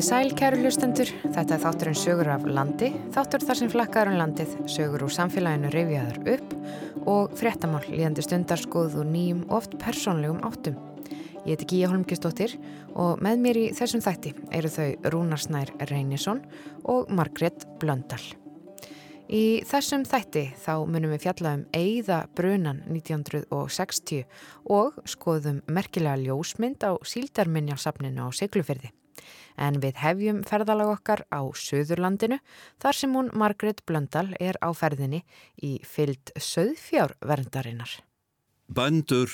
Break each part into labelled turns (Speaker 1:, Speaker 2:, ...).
Speaker 1: Komiði sæl, kæru hlustendur. Þetta er þátturinn sögur af landi, þáttur þar sem flakkar um landið, sögur úr samfélaginu reyfiðaður upp og fréttamál líðandi stundarskoð og nýjum oft persónlegum áttum. Ég heiti Gíja Holmgistóttir og með mér í þessum þætti eru þau Rúnarsnær Reynisson og Margret Blöndal. Í þessum þætti þá munum við fjalla um Eiða Brunan 1960 og skoðum merkilega ljósmynd á síldarminjarsafninu á Siglufyrði. En við hefjum ferðalag okkar á Suðurlandinu þar sem hún Margret Blöndal er á ferðinni í fyllt söðfjárverndarinnar.
Speaker 2: Bandur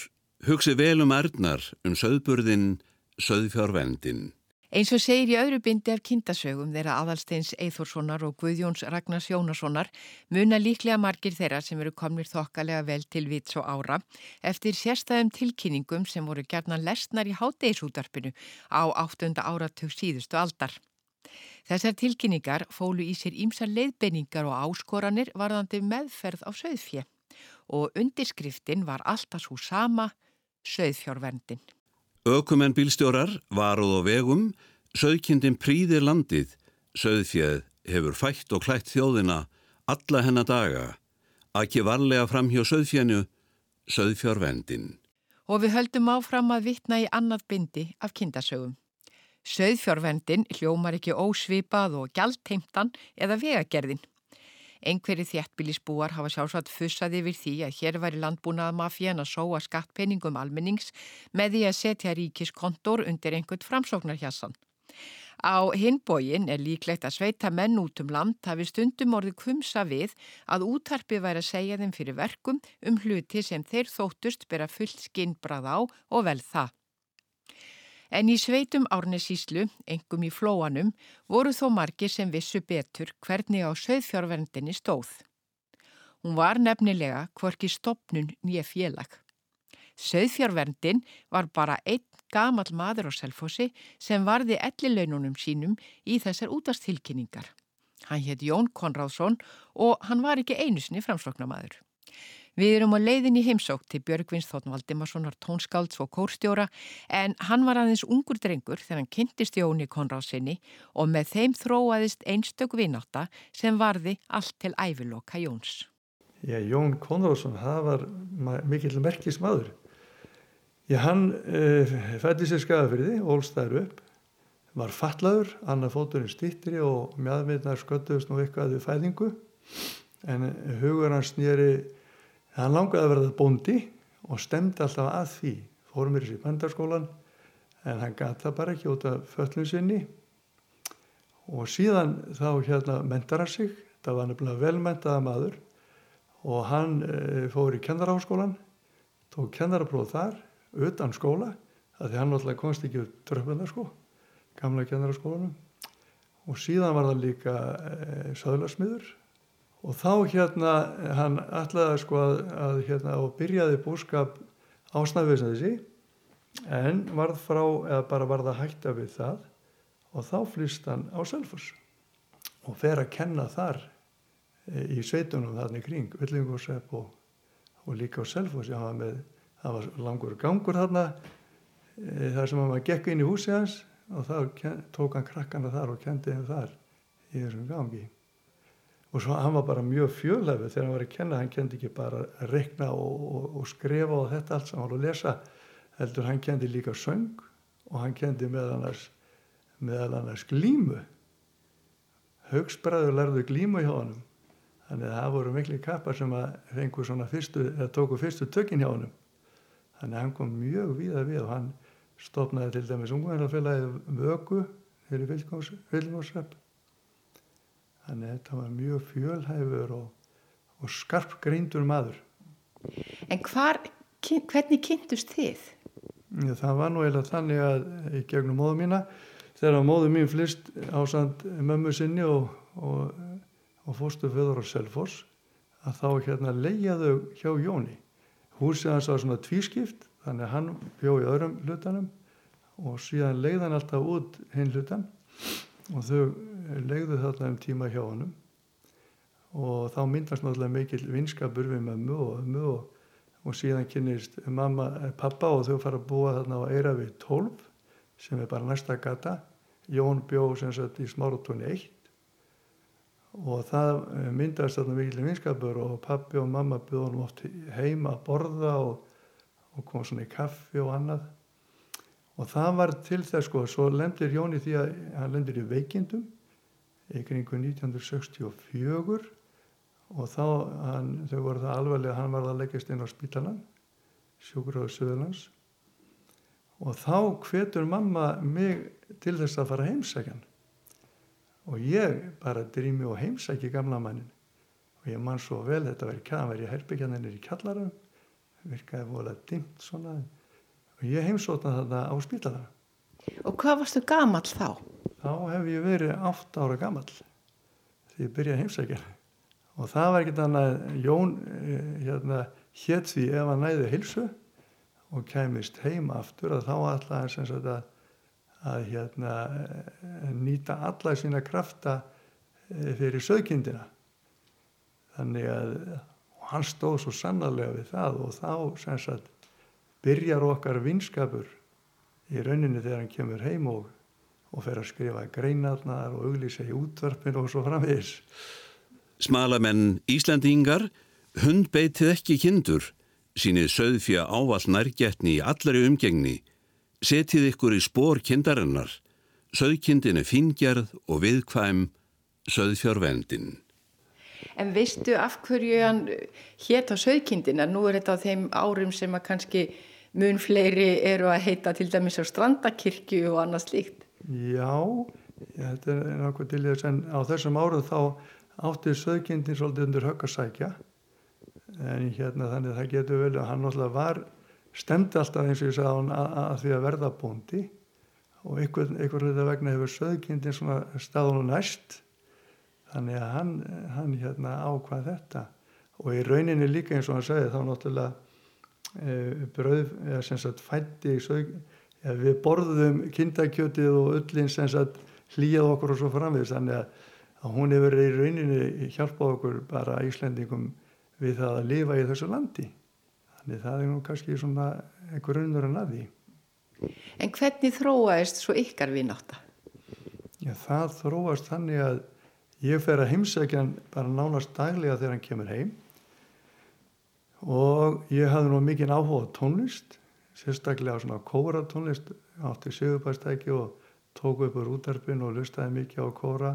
Speaker 2: hugsi vel um erðnar um söðburðin söðfjárvendin.
Speaker 3: Eins og segir í öðru bindi af kindasögum þeirra aðalsteins Eithórssonar og Guðjóns Ragnars Jónassonar muna líklega margir þeirra sem eru komnir þokkalega vel til vits og ára eftir sérstæðum tilkynningum sem voru gerna lesnar í hátdeisútarpinu á 8. áratug síðustu aldar. Þessar tilkynningar fólu í sér ímsa leiðbeiningar og áskoranir varðandi meðferð á söðfjö og undirskriftin var alltaf svo sama söðfjórverndin.
Speaker 2: Ökumenn bílstjórar varuð á vegum, söðkindin príðir landið, söðfjöð hefur fætt og klætt þjóðina alla hennar daga, ekki varlega fram hjá söðfjönu, söðfjörvendin.
Speaker 3: Og við höldum áfram að vittna í annað bindi af kindasögum. Söðfjörvendin hljómar ekki ósvipað og gjaldteimtan eða vegagerðin. Einhverju þjættbílisbúar hafa sjálfsagt fussað yfir því að hér væri landbúnaðamafían að sóa skattpenningum almennings með því að setja ríkiskontor undir einhvern framsóknarhjassan. Á hinbógin er líklegt að sveita menn út um land hafi stundum orðið kumsa við að útarpi væri að segja þeim fyrir verkum um hluti sem þeir þóttust bera fullt skinnbrað á og vel það. En í sveitum árnesíslu, engum í flóanum, voru þó margir sem vissu betur hvernig á söðfjárverndinni stóð. Hún var nefnilega hvorki stopnun nýja félag. Söðfjárverndin var bara einn gamal maður á selfossi sem varði ellilaununum sínum í þessar útastilkynningar. Hann hétt Jón Konráðsson og hann var ekki einusni framsloknamaður. Við erum á leiðin í heimsók til Björgvins Þóttn Valdimarssonar tónskálds og kórstjóra en hann var aðeins ungur drengur þegar hann kynntist Jóni Konráðssinni og með þeim þróaðist einstök vináta sem varði allt til æviloka Jóns.
Speaker 4: Já, Jón Konráðsson, það var mikill merkismadur. Já, hann uh, fætti sér skafafyrði, ólstæður upp, var fallaður, annað fóturinn stýttri og mjöðmyndnar sköttuðist nú eitthvað við fæðingu en hugur hans nýri hann langaði að verða bóndi og stemdi alltaf að því. Fórum mér í bandarskólan en hann gata bara ekki út af föllum sinni. Og síðan þá hérna mentar hann sig. Það var nefnilega velmentaða maður. Og hann e, fór í kennaraháskólan tók kennarapróð þar utan skóla það því hann alltaf komst ekki upp tröfnda sko gamla kennaraskólanum. Og síðan var það líka e, söðlarsmiður og þá hérna hann ætlaði sko að, að hérna og byrjaði búskap ásnæðviðsnaðisi en varð frá eða bara varð að hætta við það og þá flýst hann á Selfos og fer að kenna þar e, í sveitunum þarna kring Villingursepp og, og líka á Selfos það var langur gangur þarna e, þar sem hann gekk inn í húsi hans og þá tók hann krakkana þar og kendi henn þar í þessum gangi og svo hann var bara mjög fjölöfu þegar hann var að kenna, hann kendi ekki bara að rekna og, og, og skrifa og þetta allt saman og lesa, heldur hann kendi líka söng og hann kendi meðal annars, meðal annars glímu. Högsbræður lærðu glímu hjá hann þannig að það voru miklu kappar sem að fengu svona fyrstu, eða tóku fyrstu tökinn hjá hann þannig að hann kom mjög víða við og hann stopnaði til dæmis ungvænarfélagið Vögu fyrir Vilgónsrepp Þannig að þetta var mjög fjölhæfur og, og skarp greindur maður.
Speaker 3: En hvar, hvernig kynntust þið?
Speaker 4: Já, það var nú eiginlega þannig að í gegnum móðu mína, þegar móðu mín flist ásand mömmu sinni og, og, og fórstu föður á Selfors, að þá hérna leiðjaðu hjá Jóni. Húsið hans var svona tvískipt, þannig að hann bjóð í öðrum hlutanum og síðan leiðan alltaf út hinn hlutan og þau legðu þarna um tíma hjá honum. Og þá myndast náttúrulega mikil vinskapur við mömmu og ömmu og, og síðan kynist mamma, eh, pappa og þau fara að búa þarna á Eira við 12 sem er bara næsta gata. Jón bjó sem sagt í smáratóni 1 og það eh, myndaðist þarna mikilvæg vinskapur og pappi og mamma bjóð hann oft heima að borða og, og kom svona í kaffi og annað. Og það var til þess sko, svo lendir Jón í því að hann lendir í veikindum í kringu 1964 og þá, hann, þau voru það alvarlega, hann var að leggjast inn á spítalan, sjúkur á Suðurlands. Og þá hvetur mamma mig til þess að fara heimsækjan og ég bara drými og heimsæki gamla mannin og ég man svo vel þetta verið kæðan verið herbyggjarnir í kjallarum virkaði volað dimt svona. Og ég heimsóta þetta á spítala
Speaker 3: Og hvað varstu gamall þá?
Speaker 4: Þá hef ég verið 8 ára gamall því ég byrjaði heimsækja og það var ekkert annað Jón eh, hérna hétt því ef hann næði hilsu og kæmist heim aftur að þá alltaf að að hérna, eh, nýta alla sína krafta eh, fyrir söðkindina. Þannig að hann stóð svo sannarlega við það og þá sagt byrjar okkar vinskapur í rauninni þegar hann kemur heim og, og fer að skrifa greinarnar og auglýsa í útvarpinu og svo framvegis.
Speaker 2: Smalamenn Íslandingar hundbeitið ekki kindur, sínið söðfja ávall nærgetni í allari umgengni Setið ykkur í spór kindarinnar, söðkindin er fingerð og viðkvæm söðfjörvendin.
Speaker 3: En veistu af hverju hann hétt á söðkindina? Nú er þetta á þeim árum sem að kannski mun fleiri eru að heita til dæmis á strandakirkju og annað slíkt.
Speaker 4: Já, þetta er nákvæmt til þess en á þessum árum þá átti söðkindin svolítið undir höggasækja en hérna þannig að það getur vel að hann náttúrulega var stemdi alltaf eins og ég sagði að, að því að verða bóndi. Og einhvern veginn vegna hefur söðkindin svona staðun og næst. Þannig að hann, hann hérna ákvað þetta. Og í rauninni líka eins og hann segði þá náttúrulega e, bröð, eða sem sagt fætti sög, ja, við borðum kindakjötið og öllin sem hlýjað okkur og svo framvegist þannig að, að hún hefur í rauninni hjálpað okkur bara Íslendingum við það að lifa í þessu landi Þannig það er nú kannski svona einhver unnur en að því.
Speaker 3: En hvernig þróaðist svo ykkar vináta?
Speaker 4: Já, það þróast þannig að ég fer að heimsækja hann bara nánast daglega þegar hann kemur heim og ég hafði nú mikið áhuga tónlist, sérstaklega á svona kóra tónlist, átti sigubæstæki og tók upp úr útarpin og lustaði mikið á kóra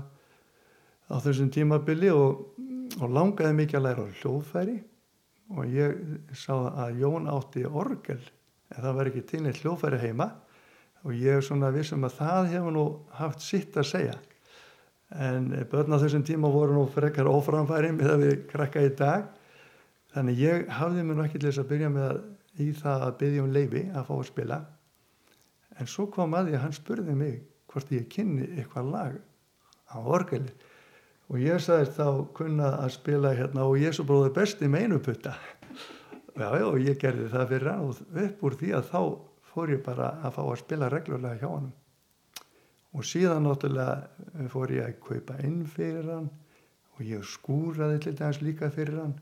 Speaker 4: á þessum tímabili og, og langaði mikið að læra hljóðfæri og ég sá að Jón átti orgel en það var ekki til neitt hljófæri heima og ég svona vissum að það hefur nú haft sitt að segja. En börn á þessum tíma voru nú frekar óframfæri með að við krakka í dag þannig ég hafði mér nú ekki til þess að byrja með að í það að byggja um leifi að fá að spila. En svo kom að því að hann spurði mig hvort ég kynni eitthvað lag á orgeli og ég sagðist þá kunna að spila hérna og Jésu bróði besti meinuputta. Já, já, og ég gerði það fyrir hann og upp úr því að þá fór ég bara að fá að spila reglulega hjá hann og síðan náttúrulega fór ég að kaupa inn fyrir hann og ég skúraði til dæmis líka fyrir hann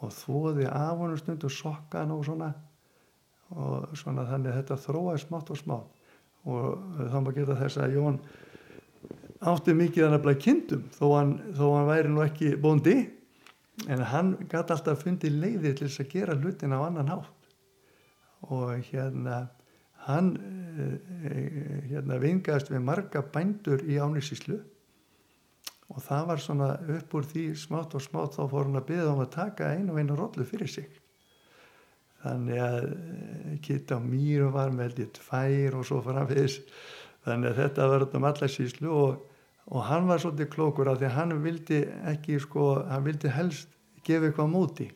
Speaker 4: og þóði af hann stund og sokka hann og svona. Og svona þannig að þetta þróaði smátt og smátt. Og þá maður geta þess að Jón átti mikið að nefnilega kindum þó hann, þó hann væri nú ekki bóndi en hann gæti alltaf fundið leiði til þess að gera hlutin á annan hátt. Og hérna hann eh, hérna vingast við marga bændur í Ánisíslu og það var svona upp úr því smátt og smátt þá fór hann að byggja um að taka einu og einu rollu fyrir sig. Þannig að eh, Kitta Mýru var með ég tvær og svo framfis þannig að þetta var um allarsíslu og og hann var svolítið klókur af því að hann vildi ekki sko, hann vildi helst gefa eitthvað móti.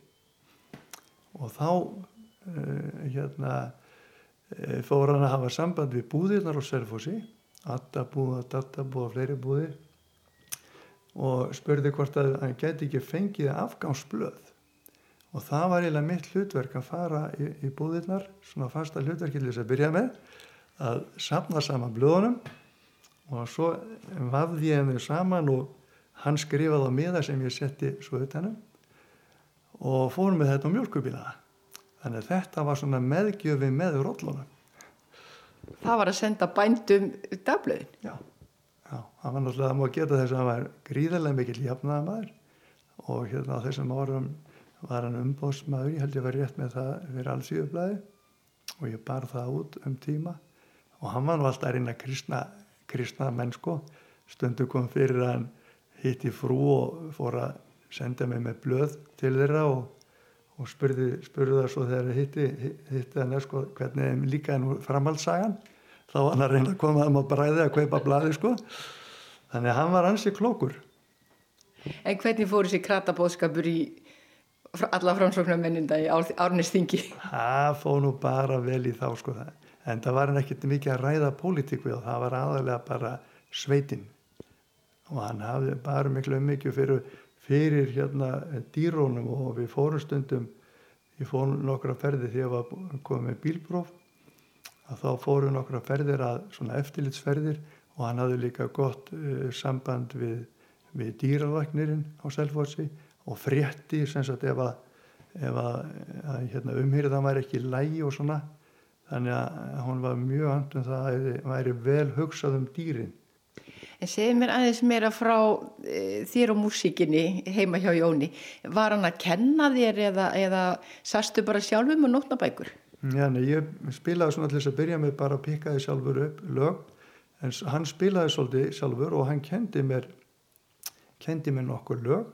Speaker 4: Og þá uh, hérna uh, fór hann að hafa samband við búðirnar á Selfossi. Attabúða, Dattabúða, fleiri búðir og spurði hvort að hann geti ekki fengið afgámsblöð og það var eiginlega mitt hlutverk að fara í, í búðirnar svona fasta þess að byrja með að sapna saman blöðunum. Og svo vafði ég henni saman og hann skrifaði á miða sem ég setti svo utanum og fórum við þetta á mjölkubíla þannig að þetta var svona meðgjöfi með róllunum
Speaker 3: Það var að senda bændum dagblöðin?
Speaker 4: Já, já, hann var náttúrulega, það má geta þess að hann var gríðarlega mikill jafnaða maður og hérna á þessum árum var hann umbóðsmaður, ég held ég var rétt með það fyrir allsíðublaði og ég bar það út um tíma og hann var nú alltaf að reyna kristna, kristna mennsko, stundu kom fyrir að hann hitti frú og fór að senda mig með blöð til þeirra og, og spurði, spurði það svo þegar hitti, hitti hann sko, hvernig líka nú framhaldssagan þá var hann að reyna að koma að bræði að kaupa blaði sko. Þannig að hann var ansi klókur.
Speaker 3: En hvernig fór þessi kratabóðskapur í alla framsóknarmenninda í árnistingi?
Speaker 4: Það fóð nú bara vel í þá sko. En það var hann ekkert mikið að ræða pólitík við og það var aðalega bara sveitin. Og hann hafði bara miklu mikið fyrir, fyrir hérna dýrónum og við fórum stundum ég fór nokkra ferði því að ég var komið með bílpróf að þá fóru nokkra ferðir að svona eftirlitsferðir og hann hafði líka gott uh, samband við, við dýravagnirinn á Selfossi og frétti sem sagt ef að, ef að, að hérna, umhýrðan væri ekki lægi og svona þannig að hún var mjög andum það að það væri vel hugsað um dýrin.
Speaker 3: En segið mér aðeins meira frá e, þér og músíkinni heima hjá Jóni. Var hann að kenna þér eða, eða sastu bara sjálfum og nótnabækur?
Speaker 4: Já, nei, ég spilaði svona til þess að byrja með bara að pikkaði sjálfur upp lög. En hann spilaði svolítið sjálfur og hann kendi mér kendi mér nokkur lög.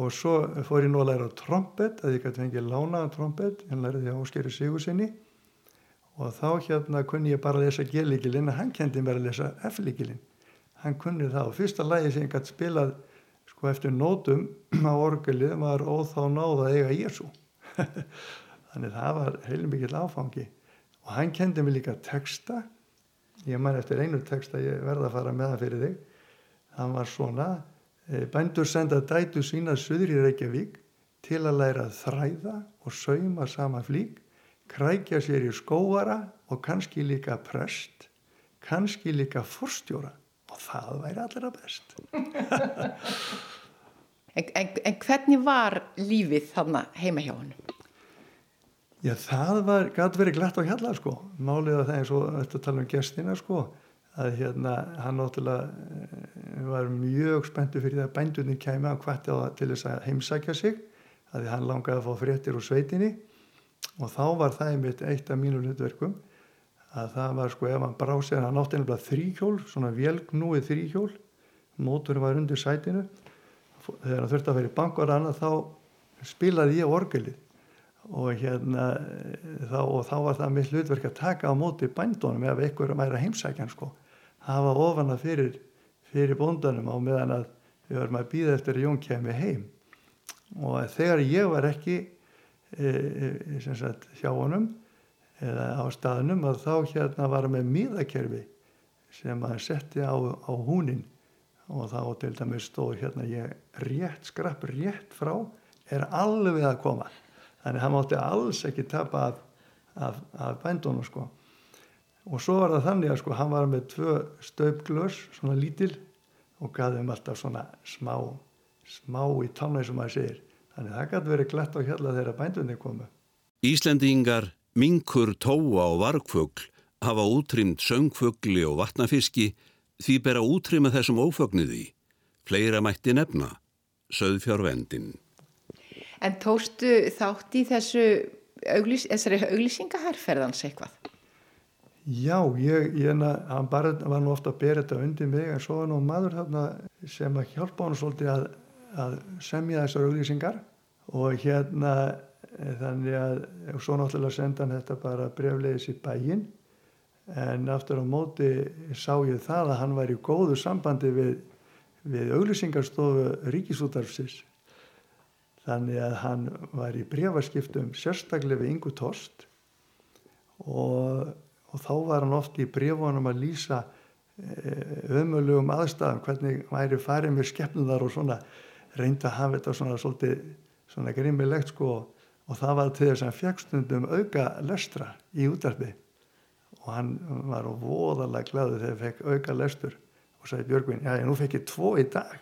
Speaker 4: Og svo fór ég nú að læra trombett að ég gæti fengið lánaðan trombett en læriði á Óskeri Sigursinni og þá hérna kunni ég bara að lesa G-líkilinn og hann kendi mér að lesa F-líkilinn hann kunni það. Og fyrsta lægi sem ég gæti spilað sko eftir nótum á orgelið var óþá náða eiga Jésu þannig það var heilin mikill áfangi og hann kendi mér líka texta ég man eftir einu texta ég verða að fara með það fyrir þig hann var svona e, bændur senda dætu sína söður í Reykjavík til að læra að þræða og sauma sama flík krækja sér í skóara og kannski líka prest, kannski líka forstjóra og það væri allra best.
Speaker 3: en, en, en hvernig var lífið þarna heima hjá hann?
Speaker 4: Já, það var, gæti verið glætt á hjalla sko, málið að það er svo, þetta tala um gestina sko, að hérna hann náttúrulega eh, var mjög spenntu fyrir það að bændunni kæmi á hvati á það til þess að heimsækja sig, að hann langaði að fá fréttir úr sveitinni. Og þá var það einmitt eitt af mínu hlutverkum að það var sko ef hann brá sér hann átti einhverja þrýhjól svona velgnúið þrýhjól móturinn var undir sætinu. Þegar hann þurfti að vera í bankar annað þá spilaði ég orgelið og hérna þá, og þá var það mitt hlutverk að taka á móti bændunum ef einhverjum væri að heimsækja hann sko. Það var ofan að fyrir, fyrir bóndanum á meðan að við varum að býða eftir að Jón kemi heim. Og þegar ég var ekki E, e, sagt hjá honum eða á staðnum að þá hérna var með miðakerfi sem að setti á, á húnin. Og þá til dæmis stóð hérna ég rétt skrapp rétt frá er alveg að koma þannig að hann mátti alls ekki tapa af, af, af bændunum sko og svo var það þannig að sko hann var með tvö stöpglös svona lítil og gaði um alltaf svona smá smá í tánæg sem maður segir Þannig það gæti verið glætt á hjalla þegar bændunni komu.
Speaker 2: Íslendingar, minkur, tóa og vargfugl hafa útrýmt söngfugli og vatnafiski því bera útrýma þessum ófögnuði. Fleira mætti nefna, söðfjárvendin.
Speaker 3: En tóstu þátt í þessu auglis, auglýsingaherrferðans eitthvað?
Speaker 4: Já, ég, ég hann bara var nú ofta að bera þetta undir mig en svo var nú maður þarna sem að hjálpa hann svolítið að að semja þessar auglýsingar og hérna eh, þannig að svo náttúrulega senda hann þetta bara breflegis í bæin en aftur á móti sá ég það að hann var í góðu sambandi við, við auglýsingarstofu ríkisútarfsins þannig að hann var í brefaskiptum sérstaklega við Ingu Tost og, og þá var hann oft í brefunum að lýsa eh, ömulugum aðstæðum hvernig væri farið með skeppnuðar og svona reyndi að hafa þetta svona svolítið svona grimmilegt sko og það var til þess að hann fekk stundum auka lestra í útarpi og hann var voðalega glæðu þegar hann fekk auka lestur og sagði Björgvin, já ég nú fekk ég tvo í dag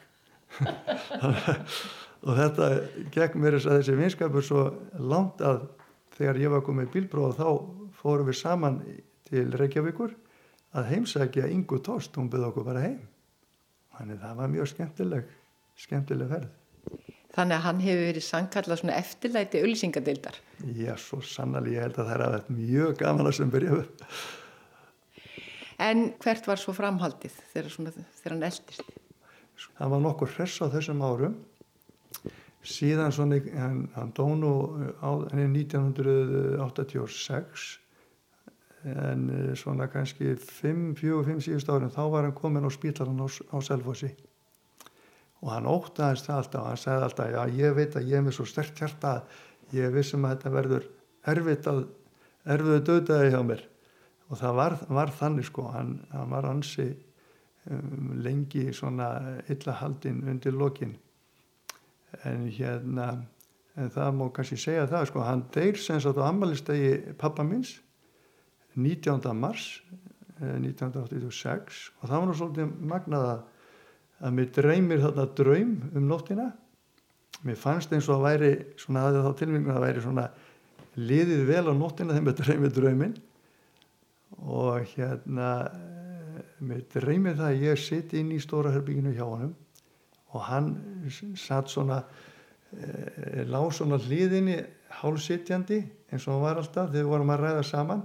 Speaker 4: og þetta gekk mér þess að þessi vinskapur svo langt að þegar ég var komið bílbróð þá fórum við saman til Reykjavíkur að heimsækja Ingu Tóst, hún byrði okkur bara heim. Þannig það var mjög skemmtileg, skemmtileg ferð.
Speaker 3: Þannig að hann hefur verið sangkallað svona eftirlæti auðlýsingadildar.
Speaker 4: Já, svo sannlega, ég held að það er aðeins mjög gaman að sem byrjaðu.
Speaker 3: En hvert var svo framhaldið þegar, svona, þegar hann eldist?
Speaker 4: Það var nokkur hress á þessum árum. Síðan svona, hann, hann dónu á 1986 en eh, svona kannski 5-4-5 síðust árum þá var hann komin á spítalan á, á Selfossi. Og hann ótaðist það alltaf hann segði alltaf já ég veit að ég er með svo sterkt hjarta ég vissum að þetta verður erfitt að erfiðu döðaði hjá mér. Og það var, var þannig sko hann, hann var ansi um, lengi svona illa haldinn undir lokin en hérna en það má kannski segja það sko hann deyr sem sagt á amalistegi pappa minns 19. mars 1986 eh, og það var nú svolítið magnaða að mér dreymir þarna draum um nóttina. Mér fannst eins og að væri svona að þá tilvingun að væri svona liðið vel á nóttina þegar mér dreymir draumin og hérna eh, mér dreymir það að ég sitt inn í stóra herbygginu hjá hann og hann satt svona e, lág svona hliðinni hálfsittjandi eins og hann var alltaf þegar við vorum að ræða saman.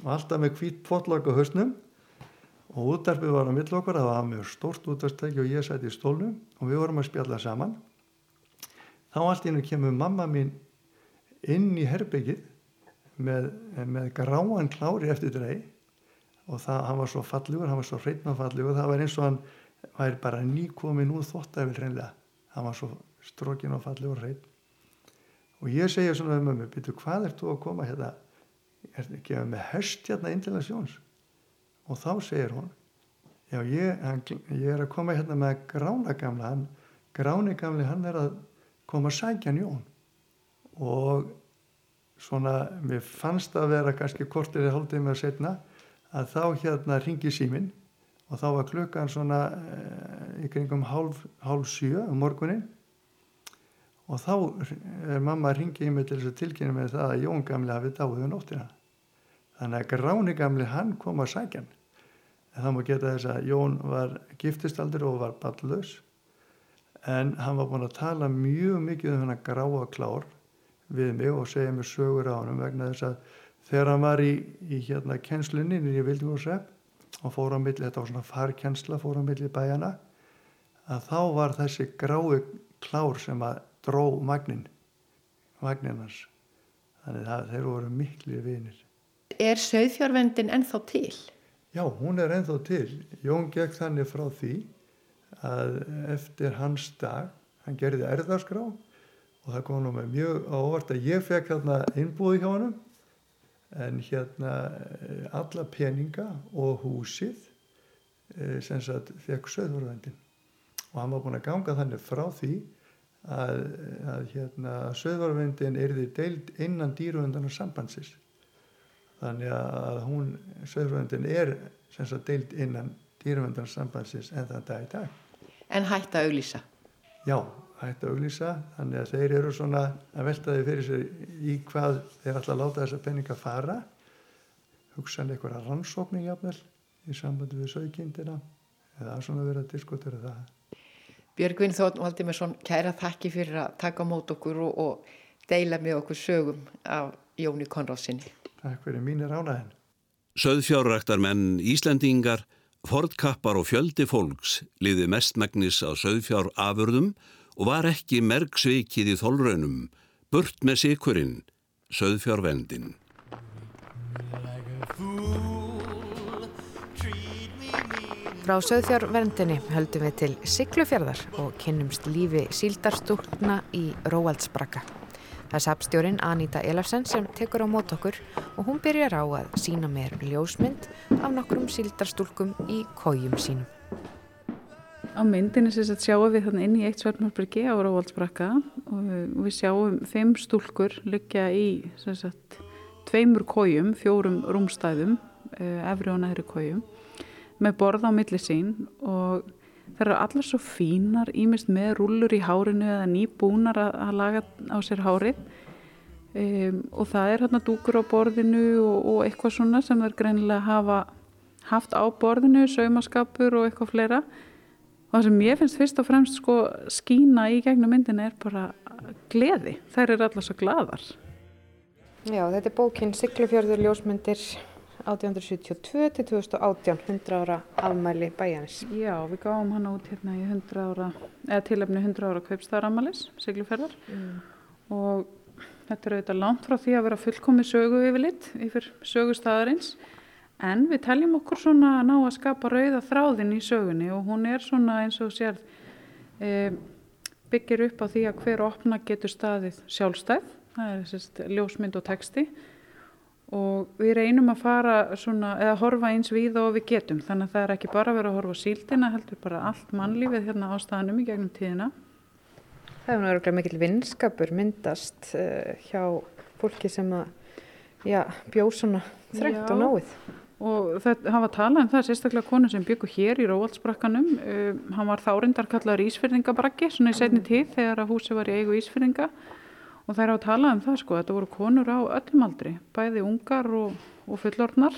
Speaker 4: Og alltaf með hvít potlag á höstnum og útarpið var á mill okkar það var mjög stort útarstæki og ég sæti í stólnum. Og við vorum að spjalla saman. Þá allt í hennu kemur mamma mín inn í herbyggið með, með gráan klári eftir drei. Og það, hann var svo fallugur, hann var svo hreitna fallugur það var eins og hann væri bara nýkomin úr þóttæfil hreinlega. Hann var svo strókin og fallugur hreit og ég segja svona með mömmu, betur hvað ert þú að koma hérna? Er ekki með höst hérna inn til að sjóns? Og þá segir hún já ég, hann, ég er að koma hérna með grána gamla hann, gráni gamli hann er að koma að sækja njón og svona mér fannst að vera kannski kortir í haldið með að setna að þá hérna ringi símin og þá var klukkan svona e, í kringum hálf, hálf sjö um morgunin og þá er mamma að ringa í mig til þess að tilkynna með það að Jón gamli hafi dáið um nóttina. Þannig að Gráni gamli hann kom að sækjan en það má geta þess að Jón var giftistaldur og var ballus en hann var búin að tala mjög mikið um hann að gráa klár við mig og segja mér sögur á hann vegna þess að þegar hann var í, í hérna kennslinni nýri Vildingórsrepp og fór á milli, þetta var svona farkensla fór á milli bæjana að þá var þessi grái klár sem að dró magnin magninans þannig að þeir voru miklu vinir.
Speaker 3: Er söðfjárvendin ennþá til?
Speaker 4: Já, hún er ennþá til. Jón gekk þannig frá því að eftir hans dag hann gerði erðarskrá og það kom nú með mjög ávart að ég fekk hérna innbúði hjá hann en hérna eh, alla peninga og húsið eh, sem sagt fekk söðfjárvendin og hann var búin að ganga þannig frá því að, að hérna, söðvarvendin erði deild innan dýruvendanar sambandsins þannig að hún söðvarvendin er sem sagt deild innan dýruvendanar sambandsins en það dag í dag.
Speaker 3: En hætta að auglýsa?
Speaker 4: Já, hætta að auglýsa þannig að þeir eru svona að velta því fyrir sér í hvað þeir ætla að láta þessa penninga fara hugsanlega einhverja rannsókning jafnvel í sambandi við sögkindina eða svona verið að diskutera það
Speaker 3: Björgvin Þórn Valdimarsson, kæra þakki fyrir að taka mót okkur og, og deila með okkur sögum af Jóni Konráðssoni.
Speaker 4: Takk fyrir mínir ánaðin.
Speaker 2: Söðfjárræktar menn Íslandingar, fordkappar og fjöldi fólks liði mestmægnis á söðfjár afurðum og var ekki merksveikið í þólraunum, burt með sikurinn, söðfjárvendin.
Speaker 1: Frá söðfjárverndinni höldum við til Siglufjörðar og kynnumst lífi síldarstúkna í Róaldsbrakka. Það er sapstjórin Aníta Elafsen sem tekur á mót okkur og hún byrjar á að sína mér ljósmynd af nokkrum síldarstúlkum í kójum sínum.
Speaker 5: Á að sjáum við inn í eitt svörnmálbyrgi á Róaldsbrakka og við sjáum fimm stúlkur lyggja í sagt, tveimur kójum, fjórum rúmstæðum, eh, efri og næri kójum með borð á milli sín og það eru allar svo fínar ímest með rúlur í hárinu eða nýbúnar að, laga á sér hárið. Um, og það er hérna dúkur á borðinu og, og eitthvað svona sem þær greinilega hafa haft á borðinu, saumaskapur og eitthvað fleira og það sem ég finnst fyrst og fremst sko skína í gegnum myndinu er bara gleði, þær eru alltaf svo gladar
Speaker 1: Já, þetta er bókin Siglufjörður ljósmyndir 1872 til 2018, 100 ára afmæli bæjanis.
Speaker 5: Já, við gáum hana út hérna í 100 ára, eða tilefni 100 ára kaupstæðaramalis, Siglufjörðar mm. og þetta er auðvitað langt frá því að vera fullkomi sögu yfirlitt yfir sögustæðarins en við teljum okkur svona að ná að skapa rauða þráðin í sögunni og hún er svona eins og sér e, byggir upp á því að hver opna getur staðið sjálfstæð. Það er sérst ljósmynd og texti. Og við reynum að fara svona, eða horfa eins við og við getum. Þannig að það er ekki bara að vera að horfa síldina heldur bara allt mannlífið hérna á staðnum í gegnum tíðina.
Speaker 1: Það er náttúrulega mikil vinskapur myndast uh, hjá fólki sem að já, bjóð svona þröngt og náið
Speaker 5: og það hafa talað um það sérstaklega konu sem byggur hér í Róvaldsbrakkanum um, hann var þá reyndar kallaður Ísfyrðingabrakki svona í setni tíð þegar að húsi var í eigu Ísfyrðinga og það er á að tala um það sko, þetta voru konur á öllum aldri, bæði ungar og, og fullorðnar.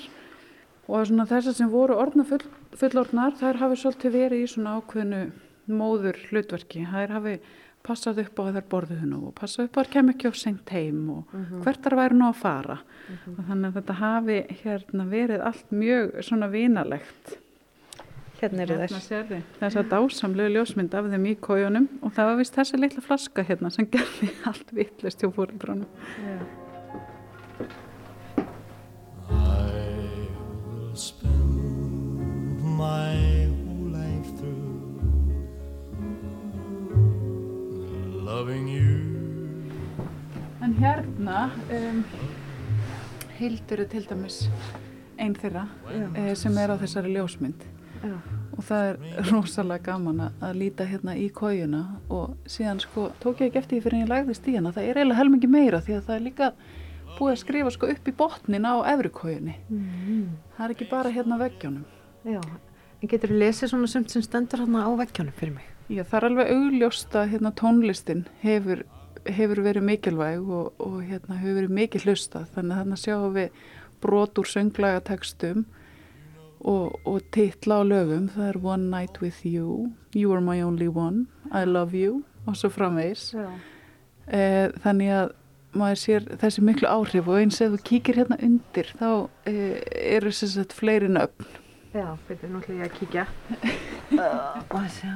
Speaker 5: Og svona þessar sem voru orðna full, fullorðnar þær hafi svolítið verið í svona ákveðnu móður hlutverki, þær hafi passað upp á þær borðuðu nú og passað upp á þær kem ekki á sengt heim og mhm. -huh. hvert þar væri nú að fara mhm. -huh. og þannig að þetta hafi hérna verið allt mjög svona vinalegt
Speaker 1: Hérna eru þess.
Speaker 5: Hérna þess að dásamlegu ljósmynd af þeim í kójunum og það var vist þessi litla flaska hérna sem gerði allt vittlust hjá fórundrónum. I will spend um, hildur er til dæmis einn þeirra uh, sem er á þessari ljósmynd Já. og það er rosalega gaman að líta hérna í kójuna og síðan sko tók ég ekki eftir því fyrir en ég lagðist í hana það er eiginlega helmingi meira því að það er líka búið að skrifa sko upp í botnin á efrikójunni mm. það er ekki bara hérna veggjónum
Speaker 1: Já, en getur þú lesið svona sumt sem stendur hérna á veggjónum fyrir mig?
Speaker 5: Já, það er alveg augljósta hérna tónlistin hefur, hefur verið mikilvæg og, og hérna hefur verið mikil hlusta þannig að hérna sjáum við brot úr sönglaga textum og, og titla á lögum. Það er One Night With You You Are My Only One I Love You og svo framvegs e, þannig að maður sér þessi miklu áhrif og eins ef þú kíkir hérna undir þá e, eru þess að fleiri nöfn.
Speaker 1: Já, er náttúrulega að kíkja. Og að sjá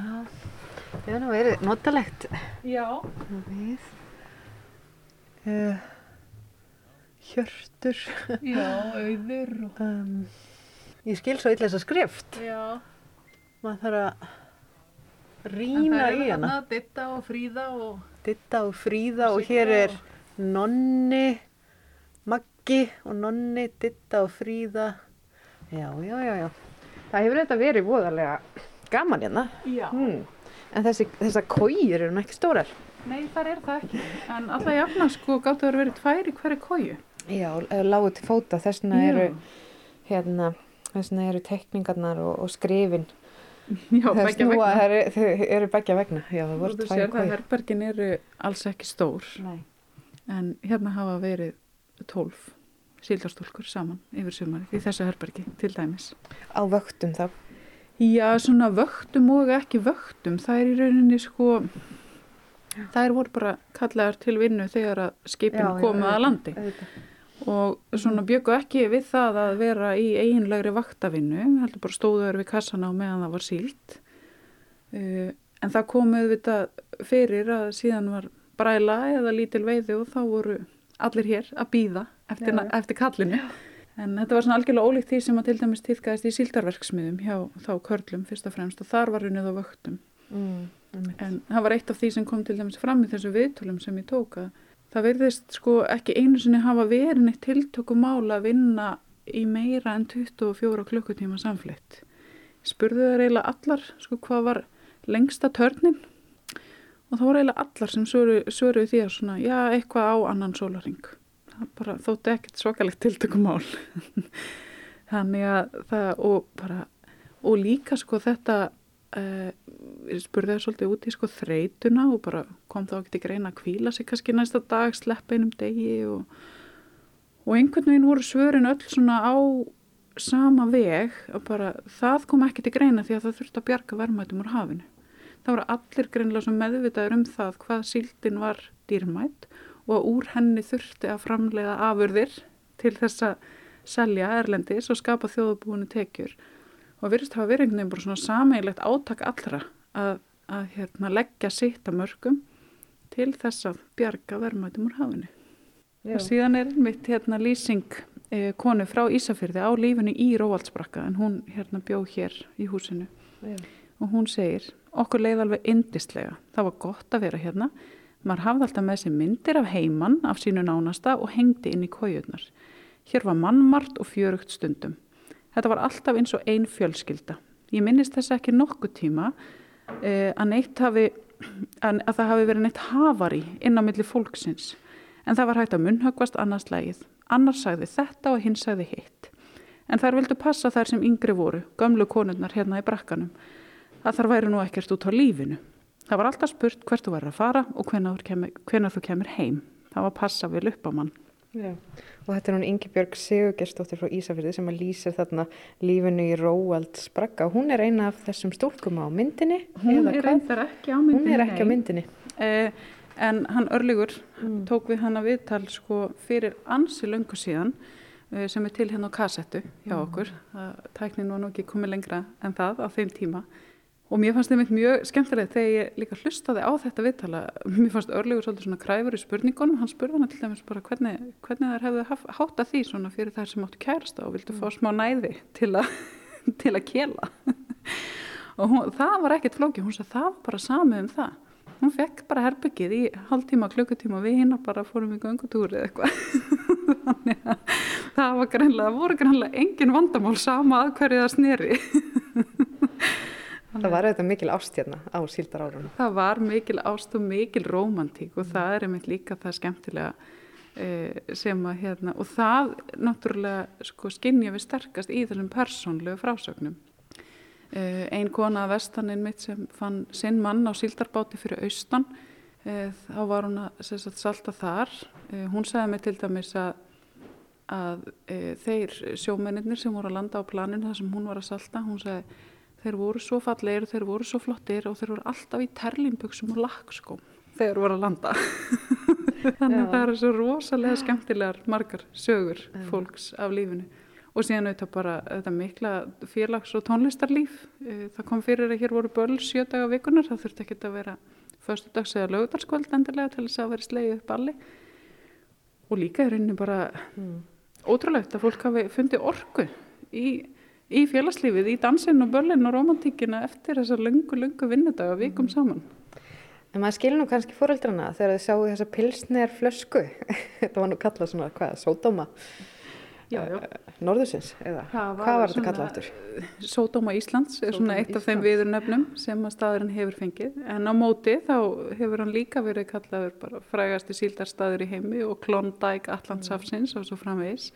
Speaker 1: það er nú verið notalegt
Speaker 5: Já
Speaker 1: við uh, Hjörtur
Speaker 5: Já, auður
Speaker 1: og um, Ég skil svo illa þess að skrift.
Speaker 5: Já.
Speaker 1: Maður þarf að rýna í hana.
Speaker 5: Ditta og Fríða og...
Speaker 1: Ditta og Fríða og, og hér er Nonni, Maggi og Nonni, Ditta og Fríða. Já, já, já, já. Það hefur þetta verið voðalega gaman hérna.
Speaker 5: Já.
Speaker 1: Hmm. En þessi, þessar kójur eru ekki stórar.
Speaker 5: Nei, það er það ekki. En alltaf jafna sko gáttu að vera tvær í hverju kóju.
Speaker 1: Já, lágu til fóta. Þessna eru hérna þess vegna eru tekningarnar og, og skrifin
Speaker 5: Já, begja vegna
Speaker 1: Það eru, eru begja vegna Já, það voru tvær
Speaker 5: kvæð Herbergin eru alls ekki stór
Speaker 1: Nei.
Speaker 5: en hérna hafa verið tólf síldarstólkur saman yfir sumari í þessu herbergi til dæmis
Speaker 1: Á vöktum þá?
Speaker 5: Já, svona vöktum og ekki vöktum. Það er í rauninni sko það er voru bara kallaðar til vinnu þegar að skipin komið að landi. auðvitað. Og svona bjöku ekki við það að vera í eiginlegri vaktavinnu, heldur bara stóðuður við kassana og meðan það var sílt uh, en það komuð við þetta fyrir að síðan var bræla eða lítil veiði og þá voru allir hér að býða eftir, eftir kallinu en þetta var svona algjörlega ólíkt því sem að til dæmis týðkaðist í síldarverksmiðum hjá þá körlum fyrst og fremst og þar var unnið á vöktum mm, en það var eitt af því sem kom til dæmis fram í þessu viðtölum sem ég tóka það verðist sko ekki einu sinni hafa verið neitt tiltökumál að vinna í meira en 24 klukkutíma samflitt. Spurðu það reyla allar sko hvað var lengsta törnin og þá var reyla allar sem svöruðu því að svona já eitthvað á annan sólaring. Bara þótti ekkert svakalegt tiltökumál. Þannig að það og bara og líka sko þetta uh, spurði það svolítið út í sko þreytuna og bara kom þá ekki til greina að kvíla sig kannski næsta dag, sleppa einum degi og, og einhvern veginn voru svörin öll svona á sama veg og bara það kom ekki til greina því að það þurfti að bjarga verðmætum úr hafinu. Það voru allir greinlega meðvitaður um það hvað síldin var dýrmætt og úr henni þurfti að framlega afurðir til þess að selja erlendis og skapa þjóðabúinu tekjur og virðist hafa verið einhvern veginn bara svona sameigilegt átak allra að, að hérna, leggja sitt að mörgum til þess að bjarga verðmætum úr hafinu. Já. Og síðan er mitt hérna lýsing eh, konu frá Ísafyrði á lífinu í Róvaldsbrakka en hún hérna bjó hér í húsinu Já. og hún segir okkur leið alveg indistlega, það var gott að vera hérna maður hafði alltaf með sér myndir af heimann af sínu nánasta og hengdi inn í kójurnar hér var mannmart og fjörugt stundum. Þetta var alltaf eins og ein fjölskylda. Ég minnist þess ekki nokkuð tíma eh, að hafi að, að það hafi verið neitt hafari inn á milli fólksins. En það var hægt að munnhöggvast annars lægið annars sagði þetta og hins sagði hitt. En þær vildu passa þær sem yngri voru, gömlu konurnar hérna í brakkanum, að þar væri nú ekkert út á lífinu. Það var alltaf spurt hvert þú væri að fara og hvenar þú kemur heim. Það var passa vel upp á mann.
Speaker 1: Já. Og þetta er hún Ingi Björg Sigurgerstóttir frá Ísafjörði sem að lýsa þarna lífinu í Róald Sprakka. Hún er eina af þessum stúlkum á myndinni.
Speaker 5: Hún er reyndar ekki á myndinni.
Speaker 1: Hún er ekki á myndinni.
Speaker 5: Eh, en hann örlugur mm. tók við hann að viðtal sko fyrir ansi löngu síðan uh, sem er til hérna á kassettu hjá mm. okkur tæknin var nú ekki komið lengra en það á þeim tíma og mér fannst það mjög skemmtilegt þegar ég líka hlustaði á þetta viðtala mér fannst örlugur svolítið svona kræfur í spurningunum. Hann spurði hann til dæmis bara hvernig, hvernig þær hefðu hátta því svona fyrir þær sem áttu kærasta og vildu mm. fá smá næði til, a, til að kela. Og hún, það var ekkert flóki hún sagði það var bara samið um það. Hún fekk bara herbyggið í hálftíma, klukkutíma við hinn bara fórum í gangutúri eða eitthvað. Þannig að það var greinlega, voru greinlega engin vandamál sama að hverju það sneri
Speaker 1: Það var auðvitað mikil ást hérna á síldar árunum
Speaker 5: Það var mikil ást og mikil romantík og það er einmitt líka það skemmtilega eh, sem að hérna og það náttúrulega sko skinnja við sterkast í þessum persónlegu frásögnum. Eh, ein kona að vestaninn mitt sem fann sinn mann á síldarbáti fyrir austan eh, þá var hún að sagt, salta þar. Eh, hún sagði mig til dæmis að, að þeir sjómennir sem voru að landa á planinu þar sem hún var að salta hún sagði þeir voru svo falleir, þeir voru svo flottir og þeir voru alltaf í terlinböksum og lakskóm þegar voru að landa. Þannig að það eru svo rosalega skemmtilegar margar sögur fólks af lífinu. Og síðan auðvitað bara þetta mikla félags- og tónlistarlíf. Eh, það kom fyrir að hér voru böl sjö daga vikunar, það þurfti ekki að vera förstu dags eða lögudarskvöld endilega til þess að vera sleið upp alli og líka er rauninni bara mm. ótrúlegt að fólk hafi fundið orku í, í félagslífið, í dansin og bölin og romantíkina eftir þessa lungu, lungu vinnudaga vikum mm. saman
Speaker 1: En maður skilur nú kannski fóröldrana þegar þið sjáu þessa pilsner flösku þetta var nú kallað svona, hvað, sódóma
Speaker 5: já, já.
Speaker 1: Eh, norðursins eða hvað var þetta kallað áttur?
Speaker 5: Sódóma Íslands er svona eitt Íslands. af þeim viðurnefnum sem að staðurinn hefur fengið en á móti þá hefur hann líka verið kallaður bara frægasti síldarstaður í heimi og klondæk Allandsafsins og svo framvegis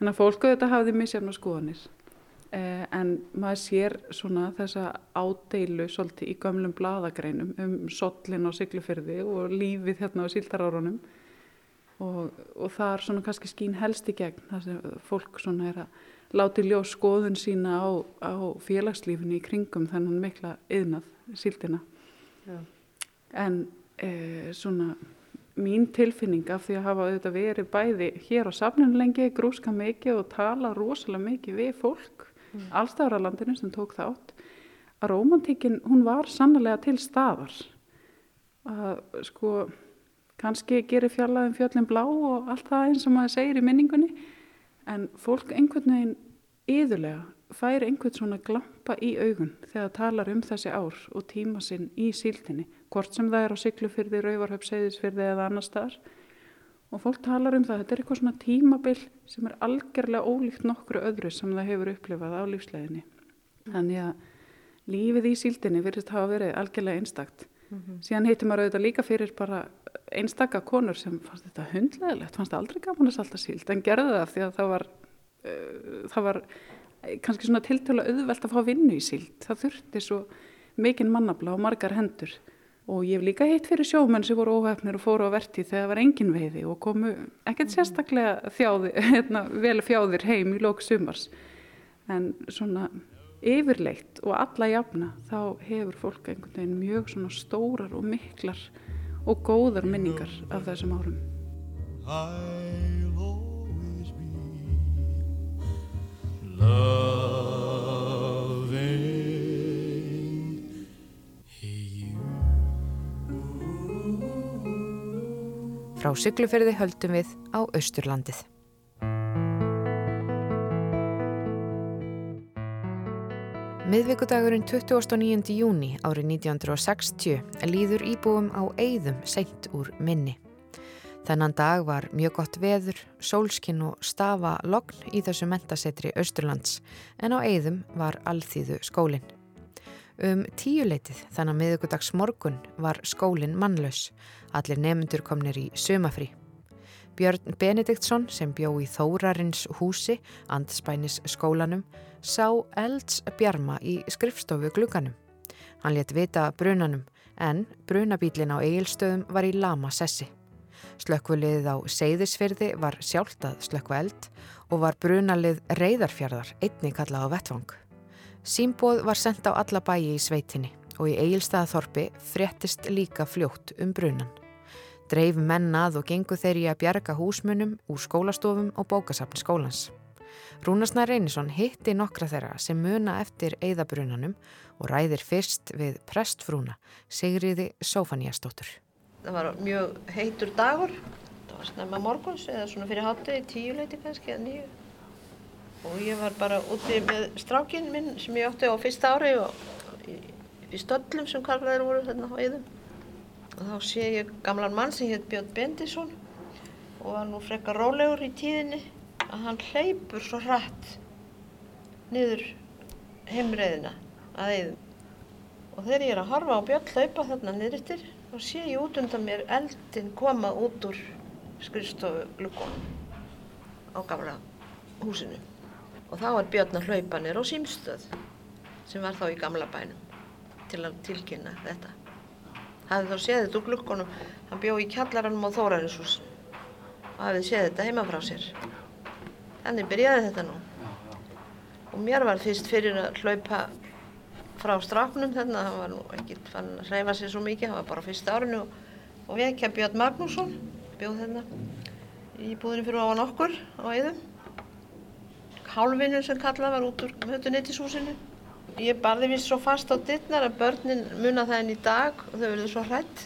Speaker 5: en að fólku þetta hafði misjafna skoðanir en maður sér svona þessa ádeilu svolítið í gömlum bladagreinum um sollin og syklufyrði og lífið hérna á síldarárunum og, og það er svona kannski skín helst í gegn þar sem fólk svona er að láti ljós skoðun sína á, á félagslífinu í kringum þennan mikla yðnað síldina Já. en e, svona mín tilfinning af því að hafa auðvitað verið bæði hér á safninu lengi, grúska mikið og tala rosalega mikið við fólk mm. allstæðaralandinu sem tók þátt að romantíkin hún var sannlega til staðar að sko kannski gerir fjallaðum fjöllin blá og allt það eins og maður segir í minningunni en fólk einhvern veginn yðurlega fær einhvern svona glampa í augun þegar talar um þessi ár og tíma sinn í síldinni hvort sem það er á syklufyrði, rauvarhöf, seyðisfyrði eða annar staðar og fólk talar um það, þetta er eitthvað svona tímabill sem er algjörlega ólíkt nokkru öðru sem það hefur upplifað á lífsleginni þannig að lífið í síldinni virðist hafa verið algjörlega einstakt mm -hmm. síðan heitir maður auðvitað líka fyrir bara einstakka konur sem fannst þetta hundleðilegt, fannst aldrei gaman að salta síld en gerði það því að það var, uh, það var kannski svona tiltölu auðvelt að fá vinnu í síld. Það þurfti svo mikinn mannabla og margar hendur og ég hef líka hitt fyrir sjómenn sem voru óhefnir og fóru á verti þegar það var engin veiði og komu ekkert sérstaklega þjáði, hérna, vel fjáðir heim í lók sumars. En svona yfirleitt og alla jafna þá hefur fólk einhvern veginn mjög svona stórar og miklar og góðar minningar af þessum árum. I'll always be
Speaker 1: loving Frá sykluferði höldum við á Austurlandið. Miðvíkudagurinn 29. júni árið 1960 líður íbúum á eigðum seint úr minni. Þennan dag var mjög gott veður, sólskinn og stafa logn í þessu mentasetri Östurlands en á eigðum var alþýðu skólinn. Um tíuleitið þannig að miðugudags morgun var skólinn mannlaus, allir nefndur komnir í sömafri. Björn Benediktsson sem bjó í Þórarins húsi, andspænis skólanum, sá elds bjarma í skrifstofu glugganum. Hann let vita brunanum en brunabílin á eigilstöðum var í lama sessi. Slökkvuliðið á Seyðisfyrði var sjálft að slökkva eld og var brunalið reyðarfjörðar einni kallað á vettvang. Símbóð var sendt á alla bæi í sveitinni og í eigilstaðaþorpi fréttist líka fljótt um brunan. Dreif mennað og gengu þeirri að bjarga húsmunum úr skólastofum og bókasafn skólans. Rúnarsnær Reynisson hitti nokkra þeirra sem muna eftir eigðabrunanum og ræðir fyrst við prestfrúna Sigriði Sófaníastóttur.
Speaker 6: Það var mjög heitur dagur, það var snemma morguns eða svona fyrir háttegi, tíu leiti kannski eða nýju. Og ég var bara úti með strákinn minn sem ég átti á fyrsta ári og í, stöllum sem karlaðir voru þarna á eigðum og þá sé ég gamlan mann sem hétt Björn Bendisson og var nú frekka rólegur í tíðinni að hann hleypur svo hratt niður heimreiðina að eðum og þegar ég er að horfa á Björn hlaupa þarna niðurittir þá sé ég út undan mér eldin koma út úr skrifstofu glukkonum á gamla húsinu og þá er Björn að hlaupa nér á símstöð sem var þá í gamla bænum til að tilkynna þetta. Hafði þá séð þetta úr glukkonum hann bjó í kjallaranum á Þórarinsús og hafði séð þetta heima frá sér. Þannig byrjaði þetta nú. Og mér var fyrst fyrir að hlaupa frá strafnum þarna. Hann var nú ekki fann að hreyfa sér svo mikið hann var bara fyrst árinu. Og, og vekja Björn Magnússon bjóð þarna í búðinu fyrir ofan okkur á eðum hálfinu sem kallað var út úr hötunetishúsinu Ég barði mér svo fast á dittnar að börnin muna það enn í dag og þau verður svo hrætt.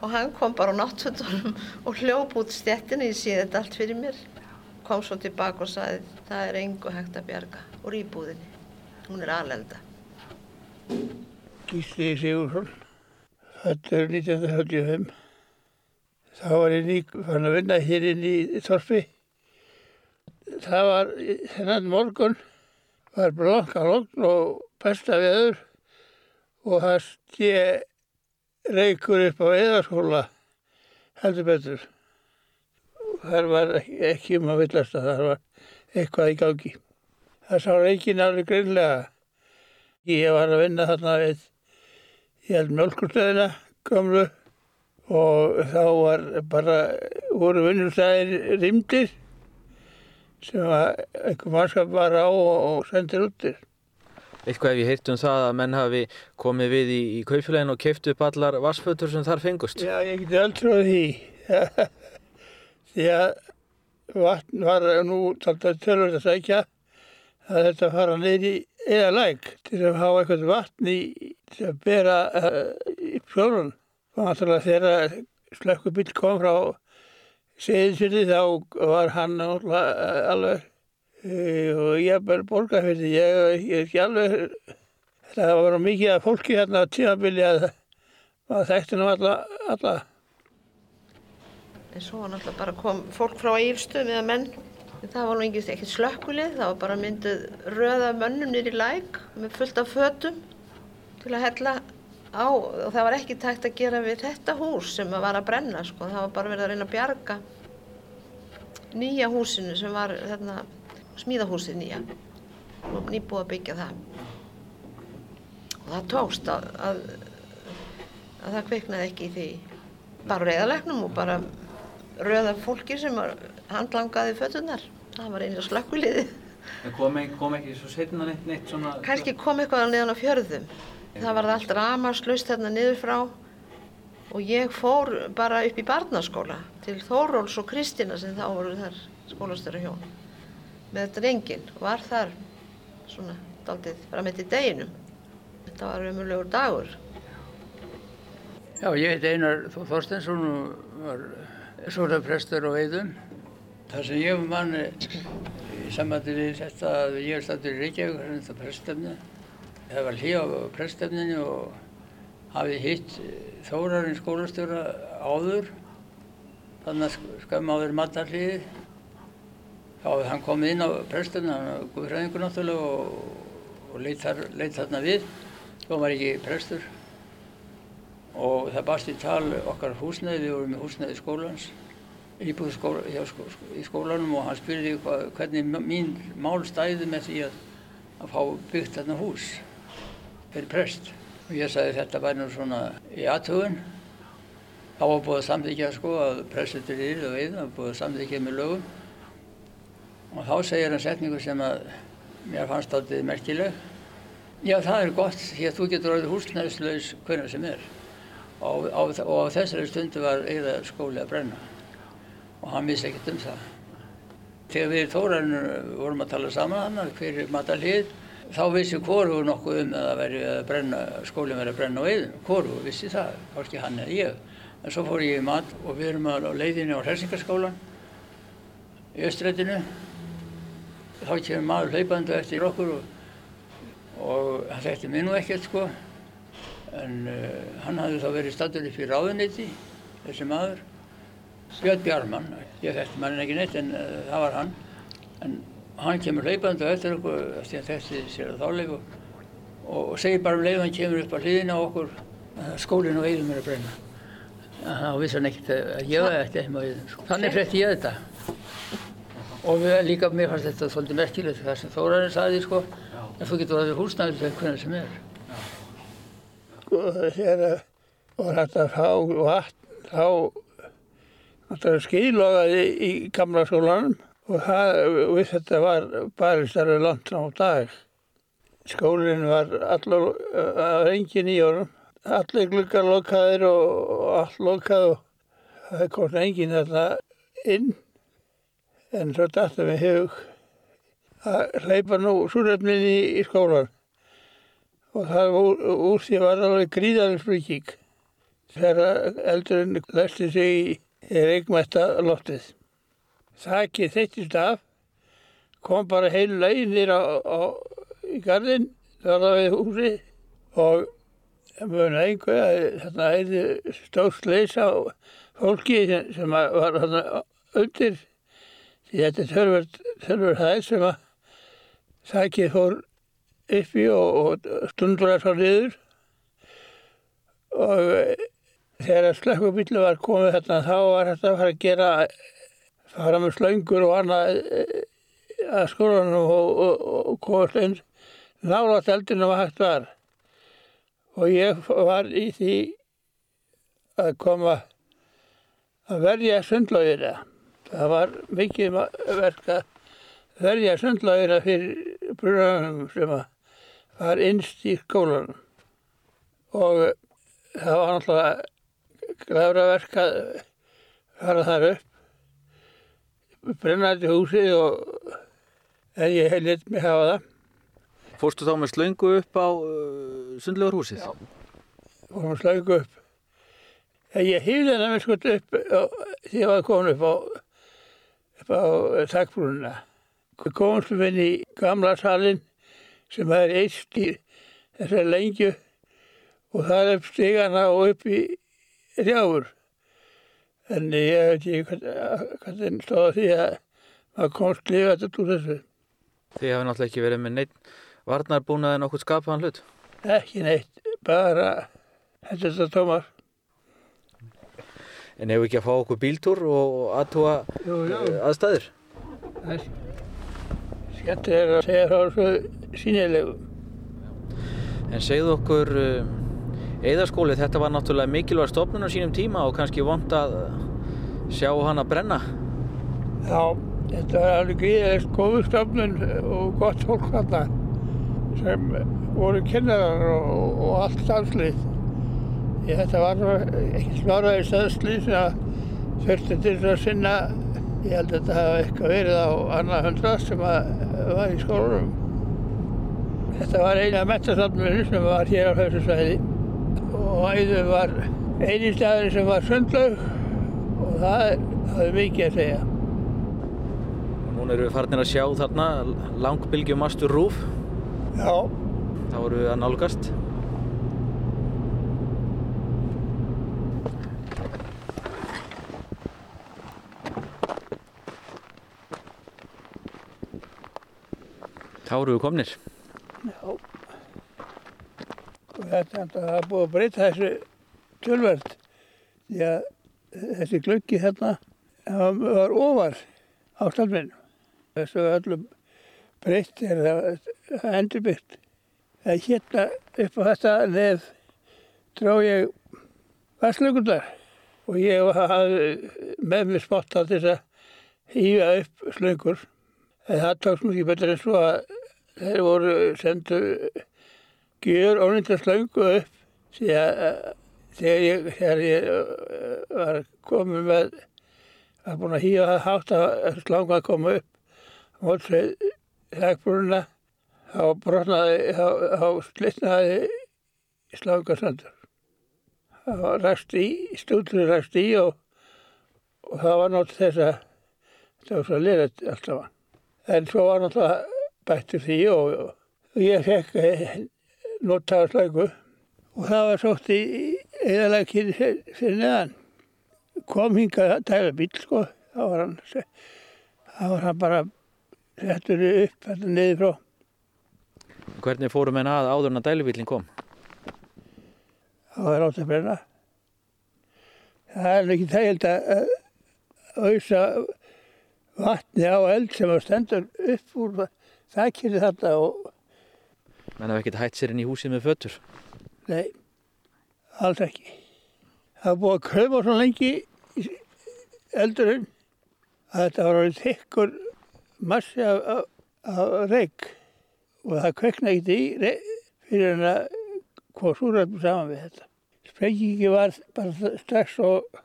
Speaker 6: Og hann kom bara á náttúrunum og hljóp út stjettinu, ég sé þetta allt fyrir mér. Kom svo tilbaka og sagði það er engu hægt að bjarga úr íbúðinni. Hún er alelda.
Speaker 7: Gísli Sigursson, þetta er 1935. Þá var ég nýg fann að vinna hér inn í Þorfi. Það var þennan morgun var blanka logn og besta veður og það stið reykur upp á eðarskóla heldur betur. Það var ekki um að villast að það var eitthvað í gangi. Það sá reykin alveg greinlega. Ég var að vinna þarna við, ég held mjölkurstöðina, gamlu og þá var bara, voru vinnustæðir rimdir sem einhver mannskap var á og sendir úttir.
Speaker 8: Eitthvað hef ég heyrt um það að menn hafi komið við í, í kaupfélagin og keft upp allar vassfötur sem þar fengust?
Speaker 7: Já, ég geti aldrei því. Því að vatn var nú alltaf tölvöld að sækja að þetta fara neyri eða læk til að hafa eitthvað vatn í til að bera uh, í fjólun. Og náttúrulega þegar slökkubill kom frá Seyðisfyrði þá var hann alveg uh, og ég bara borga fyrir því, ég er ekki alveg, það var mikið af fólki hérna á tímabili að maður þekkti nú alla, alla.
Speaker 6: En svo var náttúrulega bara kom fólk frá Ílstöðum eða menn, það var nú ekkert slökkulið, það var bara myndið röða mönnum nýri læk með fullt af fötum til að hella á og það var ekki tægt að gera við þetta hús sem var að brenna sko, það var bara verið að reyna að bjarga nýja húsinu sem var þarna, smíðahúsið nýja og nýbúið að byggja það. Og það tókst að, að, að það kviknaði ekki í því. Bara reyðalegnum og bara röða fólki sem handlangaði fötunar það var eins og slökkuliði
Speaker 8: kom, kom ekki svo setna neitt, neitt svona
Speaker 6: kannski kom eitthvað niðan á fjörðum það var allt ramaslaust þarna niður frá og ég fór bara upp í barnaskóla til Þóróls og Kristina sem þá voru þar skólastöru hjón með drengin og var þar svona daldið fram eitt í deginum þetta var umurlegur dagur
Speaker 7: Já, ég heit Einar Þorstensson og var sólaprestur á Eidum. Það sem ég mann í samvætti við þetta að ég er stættur í Reykjavík, þetta prestefni. Það var hlý á prestefninu og hafið hitt Þórarinn skólastjóra áður, þannig að skam áður matarliði. Þá hafði hann komið inn á prestefni, hann var guðfræðingur náttúrulega og, og leitt, þar, leitt þarna við. Þá var ekki prestur og það barst í tal okkar húsnæði, við vorum í húsnæði skólans, íbúðu skóla, skó, í skólanum og hann spurði hvað, hvernig mín mál stæði með því að, að fá byggt þarna hús fyrir prest. Og ég sagði þetta væri nú svona í aðtögun. Þá var búið að samþykja sko að prestur er og eða, búið að samþykja með lögum. Og þá segir hann setningu sem að mér fannst alltaf merkileg. Já, það er gott því að þú getur orðið húsnæðislaus hvernig sem er og á, á þessari stundu var eigða skóli að brenna og hann vissi ekkert um það. Þegar við Þórarinn vorum að tala saman hann, hver er matalið, þá vissi hvoru nokkuð um að, að brenna, skólinn verið að brenna á eigðum. Hvoru vissi það, hvorki hann eða ég. En svo fór ég í mat og við erum á leiðinni á Hressingarskólan í Östrætinu. Þá kemur maður hlaupandu eftir okkur og, og hann þekkti mig nú ekkert sko en uh, hann hafði þá verið stattur upp í ráðuneyti, þessi maður, Björn Bjarmann, ég þekkti mannin ekki neitt en uh, það var hann, en hann kemur hlaupandi eftir okkur, því að þessi sér að þáleik og, og segir bara um leið hann kemur upp á hliðina á okkur að skólinn og eigðum er að brenna. Þá vissi hann ekkert að ég var ekkert eitthvað eigðum. Sko. Þannig frétti ég þetta. Og við líka mér fannst þetta svolítið merkilegt þar sem Þórarinn saði sko, að þú getur að vera húsnæður hvernig sem er sko þegar var hægt að fá vatn þá náttúrulega skýðlogaði í gamla skólanum og það, við þetta var barist alveg langt á dag. Skólinn var allur, það var engin í orðum, allir glukkar lokaðir og, allt lokað og það kom engin þarna inn en svo dættum við hug að hleypa nú súrefnin í, í skólan og það úr, úr því var alveg gríðarins fríkík þegar eldurinn læsti sig í, í reikmætta loftið. Þakkið þeittist af, kom bara heil launir á, á, í gardin, það var við húsi. Og mjög einhver að þarna hefði stóðsleis á fólki sem, sem var þarna undir. Því þetta þörfur það sem að þakkið fór uppi og, og stundur að svo niður. Og þegar slökkubílu var komið þarna þá var þetta að fara að gera fara með slöngur og annað eh, að skólanum og, og, og komast einn nálat eldinu að hægt var. Og ég var í því að koma að verja sundlöginna það var mikið verk að verja sundlöginna fyrir brunanum sem var innst í skólanum. Og það var náttúrulega glæfraverk að fara þar upp brennandi húsið og en ég hef lit mig hafa það
Speaker 8: Fórstu þá með slöngu upp á uh, sundlegur húsið?
Speaker 7: Já, fórum slöngu upp en ég hýði hennar með skott upp því að ég var komin upp á upp á takkbrúnuna við komumstum inn í gamla salin sem er eitt í þessar lengju og það er stigana og upp í rjáfur. En ég veit ekki hvernig stóða því að maður komst lífa þetta úr þessu.
Speaker 8: Þið hafi náttúrulega ekki verið með neitt varnarbúnað en okkur skapaðan hlut?
Speaker 7: Ekki neitt, bara þetta tómar.
Speaker 8: En hefur ekki að fá okkur bíltúr og aðtúa aðstæður? Það er
Speaker 7: skemmt er að segja þá svo sínilegu.
Speaker 8: En segðu okkur, Eðarskóli, þetta var náttúrulega mikilvæg stofnun á sínum tíma og kannski vond að sjá hann að brenna.
Speaker 7: Já, þetta var alveg gríðilegt góðu stofnun og gott fólk þarna sem voru kennarar og, og allt starfslið. Þetta var ekki smáraði staðslið sem að þurfti til að sinna, ég held að þetta hafa eitthvað verið á annað hundra sem var í skólunum. Þetta var eina metastofnun sem var hér á þessu svæði og æðum var eini staður sem var sundlaug og það hafði mikið að segja.
Speaker 8: Nún eru við farinir að sjá þarna langbylgjum mastur rúf.
Speaker 7: Já.
Speaker 8: Þá eru við að nálgast. Þá eru við komnir.
Speaker 7: Já. Og þetta það er búið að breyta þessu tölvert. Því að þessi glöggi hérna var ofar á stafninu. Þessu öllum breytt er það endurbyggt. Er hérna upp á þetta neð drá ég vasslökundar og ég hafði með mér spotta til þess að hýfa upp slöngur. En það tókst mjög betur en svo að þeir voru sendu gjör ónýnda slöngu upp því að þegar ég, þegar ég var komið með var búin að hýfa það hátt að slanga að koma upp mótsveið þegbrunna þá brotnaði, þá, þá slitnaði slangasandur. Það var ræst í, stútur ræst í og, og það var nátt þess að það var svo liðið alltaf. En svo var náttúrulega bættur því og, og ég fekk notaða slangu og það var sótt í kynni fyrir neðan. Kom hingað að dæla bíl sko, þá var hann, þá var hann bara settur upp þetta niður frá.
Speaker 8: Hvernig fórum en að áður en að dælubílinn kom?
Speaker 7: Það var átt að brenna. Það er ekki þægild að auðsa vatni á eld sem að stendur upp úr þakkinu þarna og...
Speaker 8: Menn hafði ekkert hætt sér inn í húsið með fötur?
Speaker 7: Nei, alls ekki. Það búið að kröfa svo lengi eldurinn að þetta var orðið þykkur massi af, af, af reik og það kvekna ekkert í fyrir en að hvað súröfnum saman við þetta. Sprengingi var bara strax og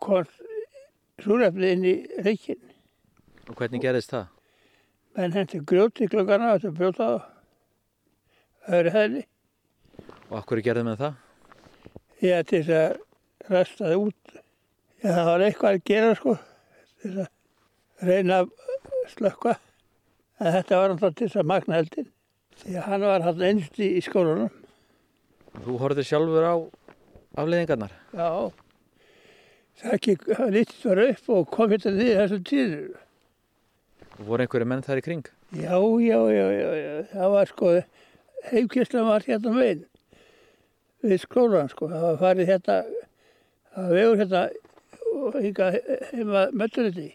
Speaker 7: kom súröfnið inn í reikin.
Speaker 8: Og hvernig gerðist það?
Speaker 7: Menn hendur grjóti klukkana að þetta brjóta á öðru hæðli.
Speaker 8: Og okkur gerði með það?
Speaker 7: Ég til þess að rasta það út. Já, það var eitthvað að gera sko, til þess að reyna að slökka. En þetta var alltaf til þess að magna eldin. Því að hann var hann einst í skólunum.
Speaker 8: Þú horfið sjálfur á afleiðingarnar?
Speaker 7: Já, það ekki lítið var upp og kom hérna niður þessum tíður.
Speaker 8: Voru einhverju menn þar í kring?
Speaker 7: Já, já, já, já, já. það var sko, heimkjæslan var hérna meginn við skólan sko, það var farið hérna, það var vegur hérna og hinga heima mötturiti.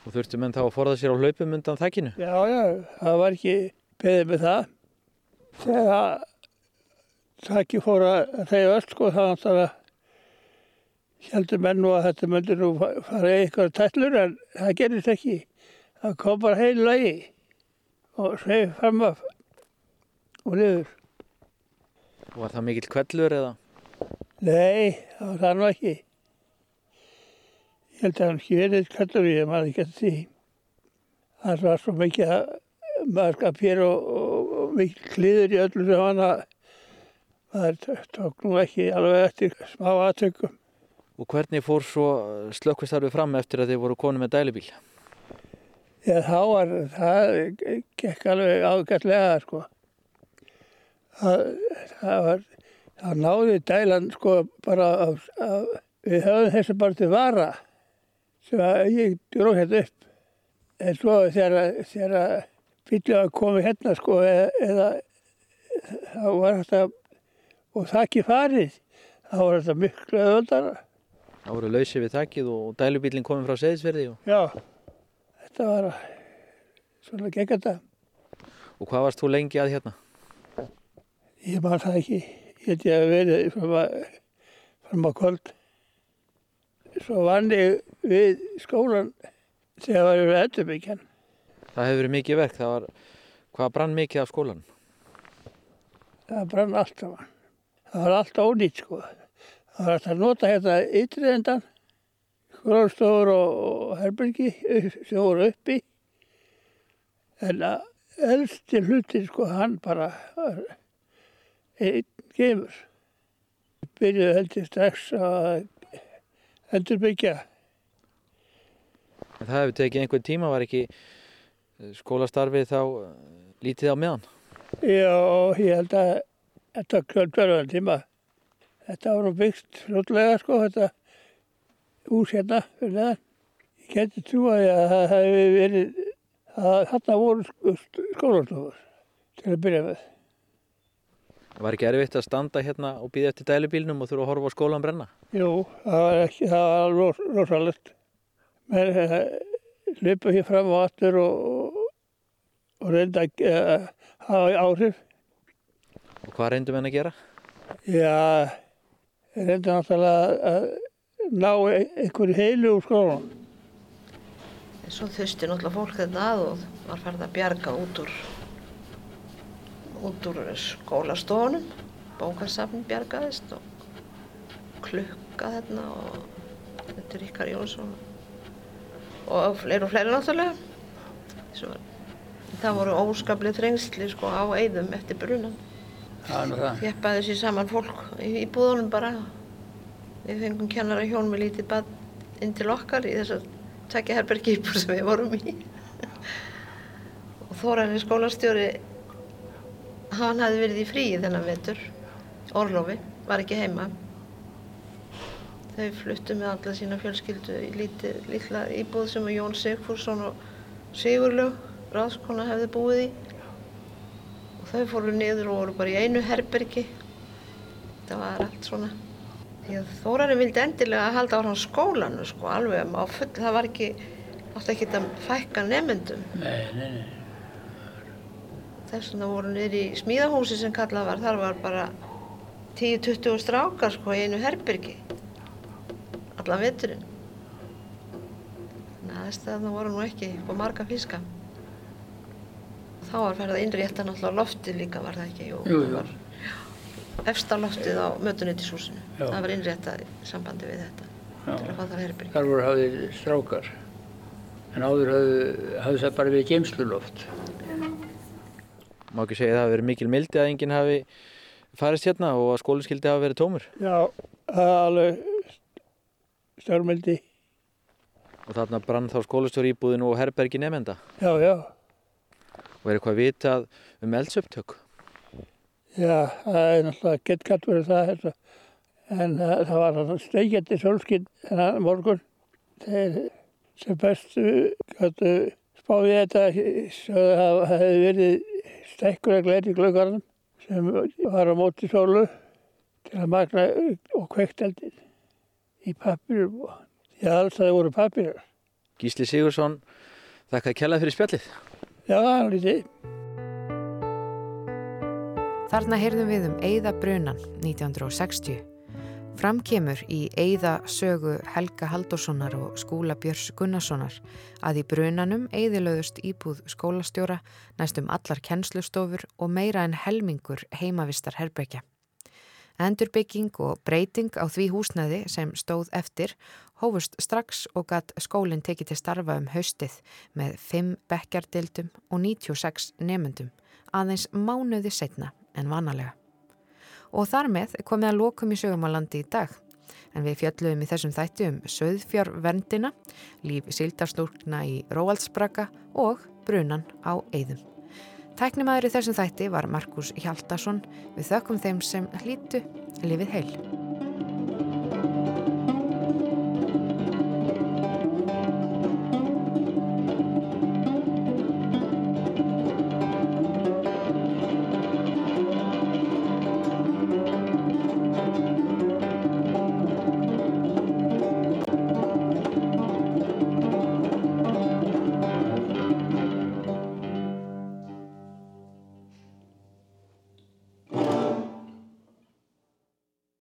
Speaker 8: Og þurftu menn þá að forða sér á hlaupum undan þakkinu?
Speaker 7: Já, já, það var ekki beðið með það. Þegar þakki fór að reyða öll sko, var náttúrulega heldur menn nú að þetta myndi nú fara í eitthvað tællur en það gerist ekki. Það kom bara heil lagi og sveið fram af og liður.
Speaker 8: Var það mikill kvellur eða?
Speaker 7: Nei, það var það nú ekki. Ég held að hann ekki verið kvellur, ég maður ekki að því. Það var svo mikið hér og, og, og mikið kliður í öllu sem hann að maður tók nú ekki alveg eftir smá aðtökum.
Speaker 8: Og hvernig fór svo slökkvistarfið fram eftir að þið voru konu með dælubíl?
Speaker 7: Já, þá var, það gekk alveg ágætlega, sko. Það, það var, það náði dælan, sko, bara að, að við höfum þessu bara til vara sem að ég dróð hérna upp. En svo þegar, þegar bílið að koma hérna, sko, eða, eða þá var þetta, og það ekki farið, þá var þetta miklu öðvöldara.
Speaker 8: Það voru lausið við þakkið og dælubílinn komið frá Seyðisverði? Og...
Speaker 7: Já, þetta var svona þetta.
Speaker 8: Og hvað varst þú lengi að hérna?
Speaker 7: Ég man það ekki. Ég held ég að verið fram að, fram að kvöld. Svo vann ég við skólan þegar var ég við Eddurbykjan.
Speaker 8: Það hefur verið mikið verk. Var, hvað brann mikið af skólan?
Speaker 7: Það brann allt saman. Það var allt ónýtt sko. Það var alltaf að nota hérna ytriðendan, skólastofur og, og herbyrgi sem voru uppi. En að elsti hluti sko hann bara einn gefur. Byrjuði heldur strax að endurbyggja.
Speaker 8: En það hefur tekið einhvern tíma, var ekki eh, skólastarfið þá eh, lítið á meðan?
Speaker 7: Já, ég held að þetta kvöldverðan tíma. Þetta nú byggt fljótlega sko, þetta hús hérna fyrir neðan. Ég geti trúið að það hefði verið, að þarna voru skólastofur til að byrja með.
Speaker 8: Var ekki erfitt að standa hérna og býða eftir dælubílnum og þurfa að horfa á skólan brenna?
Speaker 7: Jú, það var ekki, það var ros, rosalegt. Men uh, hlupa hér fram og aftur og, og reynda að uh, hafa áhrif.
Speaker 8: Og hvað reyndum henn að gera?
Speaker 7: Já, reynda náttúrulega að ná einhverju heilu úr skólan.
Speaker 6: Svo þusti náttúrulega fólk þetta að og var færð að bjarga út úr út úr skólastofunum. Bókarsafn bjargaðist og klukka þarna og þetta er Ríkar Jónsson og fleiri og fleiri náttúrulega. Það voru óskaplega þrengsli sko á eigðum eftir brunan þjappaði sér saman fólk í, í búðunum bara. Við fengum kennara hjón með lítið bad inn til okkar í þess að takja herbergi íbúr sem við vorum í. Og Þóranir skólastjóri hann hafði verið í fríi þennan vetur. Orlofi, var ekki heima. Þau fluttu með alla sína fjölskyldu í lítið, lítla íbúð sem Jón Sigfúrsson og Sigurlaug ráðskona hefði búið í. Og þau fóru niður og voru bara í einu herbergi. Það var allt svona. Að Þórarinn vildi endilega halda á hann skólanu sko alveg full, það var ekki átti ekki að fækka nefndum
Speaker 7: Nei, nei, nei.
Speaker 6: Þess vegna voru niður í smíðahúsi sem kallað var, þar var bara 10-20 strákar sko í einu herbyrgi allan veturinn þannig að aðstæðan voru nú ekki á marga fiska þá var ferð að innrétta náttúrulega loftið líka var það ekki Jú,
Speaker 7: Jú, jú.
Speaker 6: það var efsta loftið á mötuneytishúsinu
Speaker 7: Já.
Speaker 6: það var innréttað í sambandi við þetta til að fá það herbyrgi
Speaker 9: Þar voru hafðir strákar. En áður hafði það bara verið geimsluloft.
Speaker 8: Má ekki segja að það hafi verið mikil mildi að enginn hafi farist hérna og að skólinn skildi hafa verið tómur.
Speaker 7: Já, það er alveg stjórnmildi.
Speaker 8: Og þarna brann þá skólastjóri íbúðinu og herbergi nefnda.
Speaker 7: Já, já.
Speaker 8: Og er eitthvað vitað um eldsöptök?
Speaker 7: Já, það er náttúrulega gett gætt verið það. Hérna. En það, það var steikjandi sólskinn þennan morgun. Þeir sem bestu spáði þetta svo það hefði verið stekkur að gleiti glöggarnum sem var á móti sólu til að magna og kveikt eldin í pappirum. Já, alls það voru pappirar.
Speaker 8: Gísli Sigursson, þakka að kella fyrir spjallið.
Speaker 7: Já, er lítið.
Speaker 1: Þarna heyrðum við um Eyða Brunan 1960. Fram kemur í Eyða sögu Helga Haldurssonar og Skúla Björns Gunnarssonar að í brunanum eyðilöðust íbúð skólastjóra næstum allar kennslustofur og meira en helmingur heimavistar herbergja. Endurbygging og breyting á því húsnæði sem stóð eftir hófust strax og gatt skólinn tekið til starfa um haustið með 5 bekkjardildum og 96 nemyndum aðeins mánuði setna en vanalega. Og þar með komið að lokum í sögumalandi í dag. En við fjöldluðum í þessum þætti um söðfjárverndina, líf síldarstúrkna í Róaldsbraka og brunan á Eyðum. Tæknimaður í þessum þætti var Markus Hjaldarsson. Við þökkum þeim sem hlýtu lifið heil.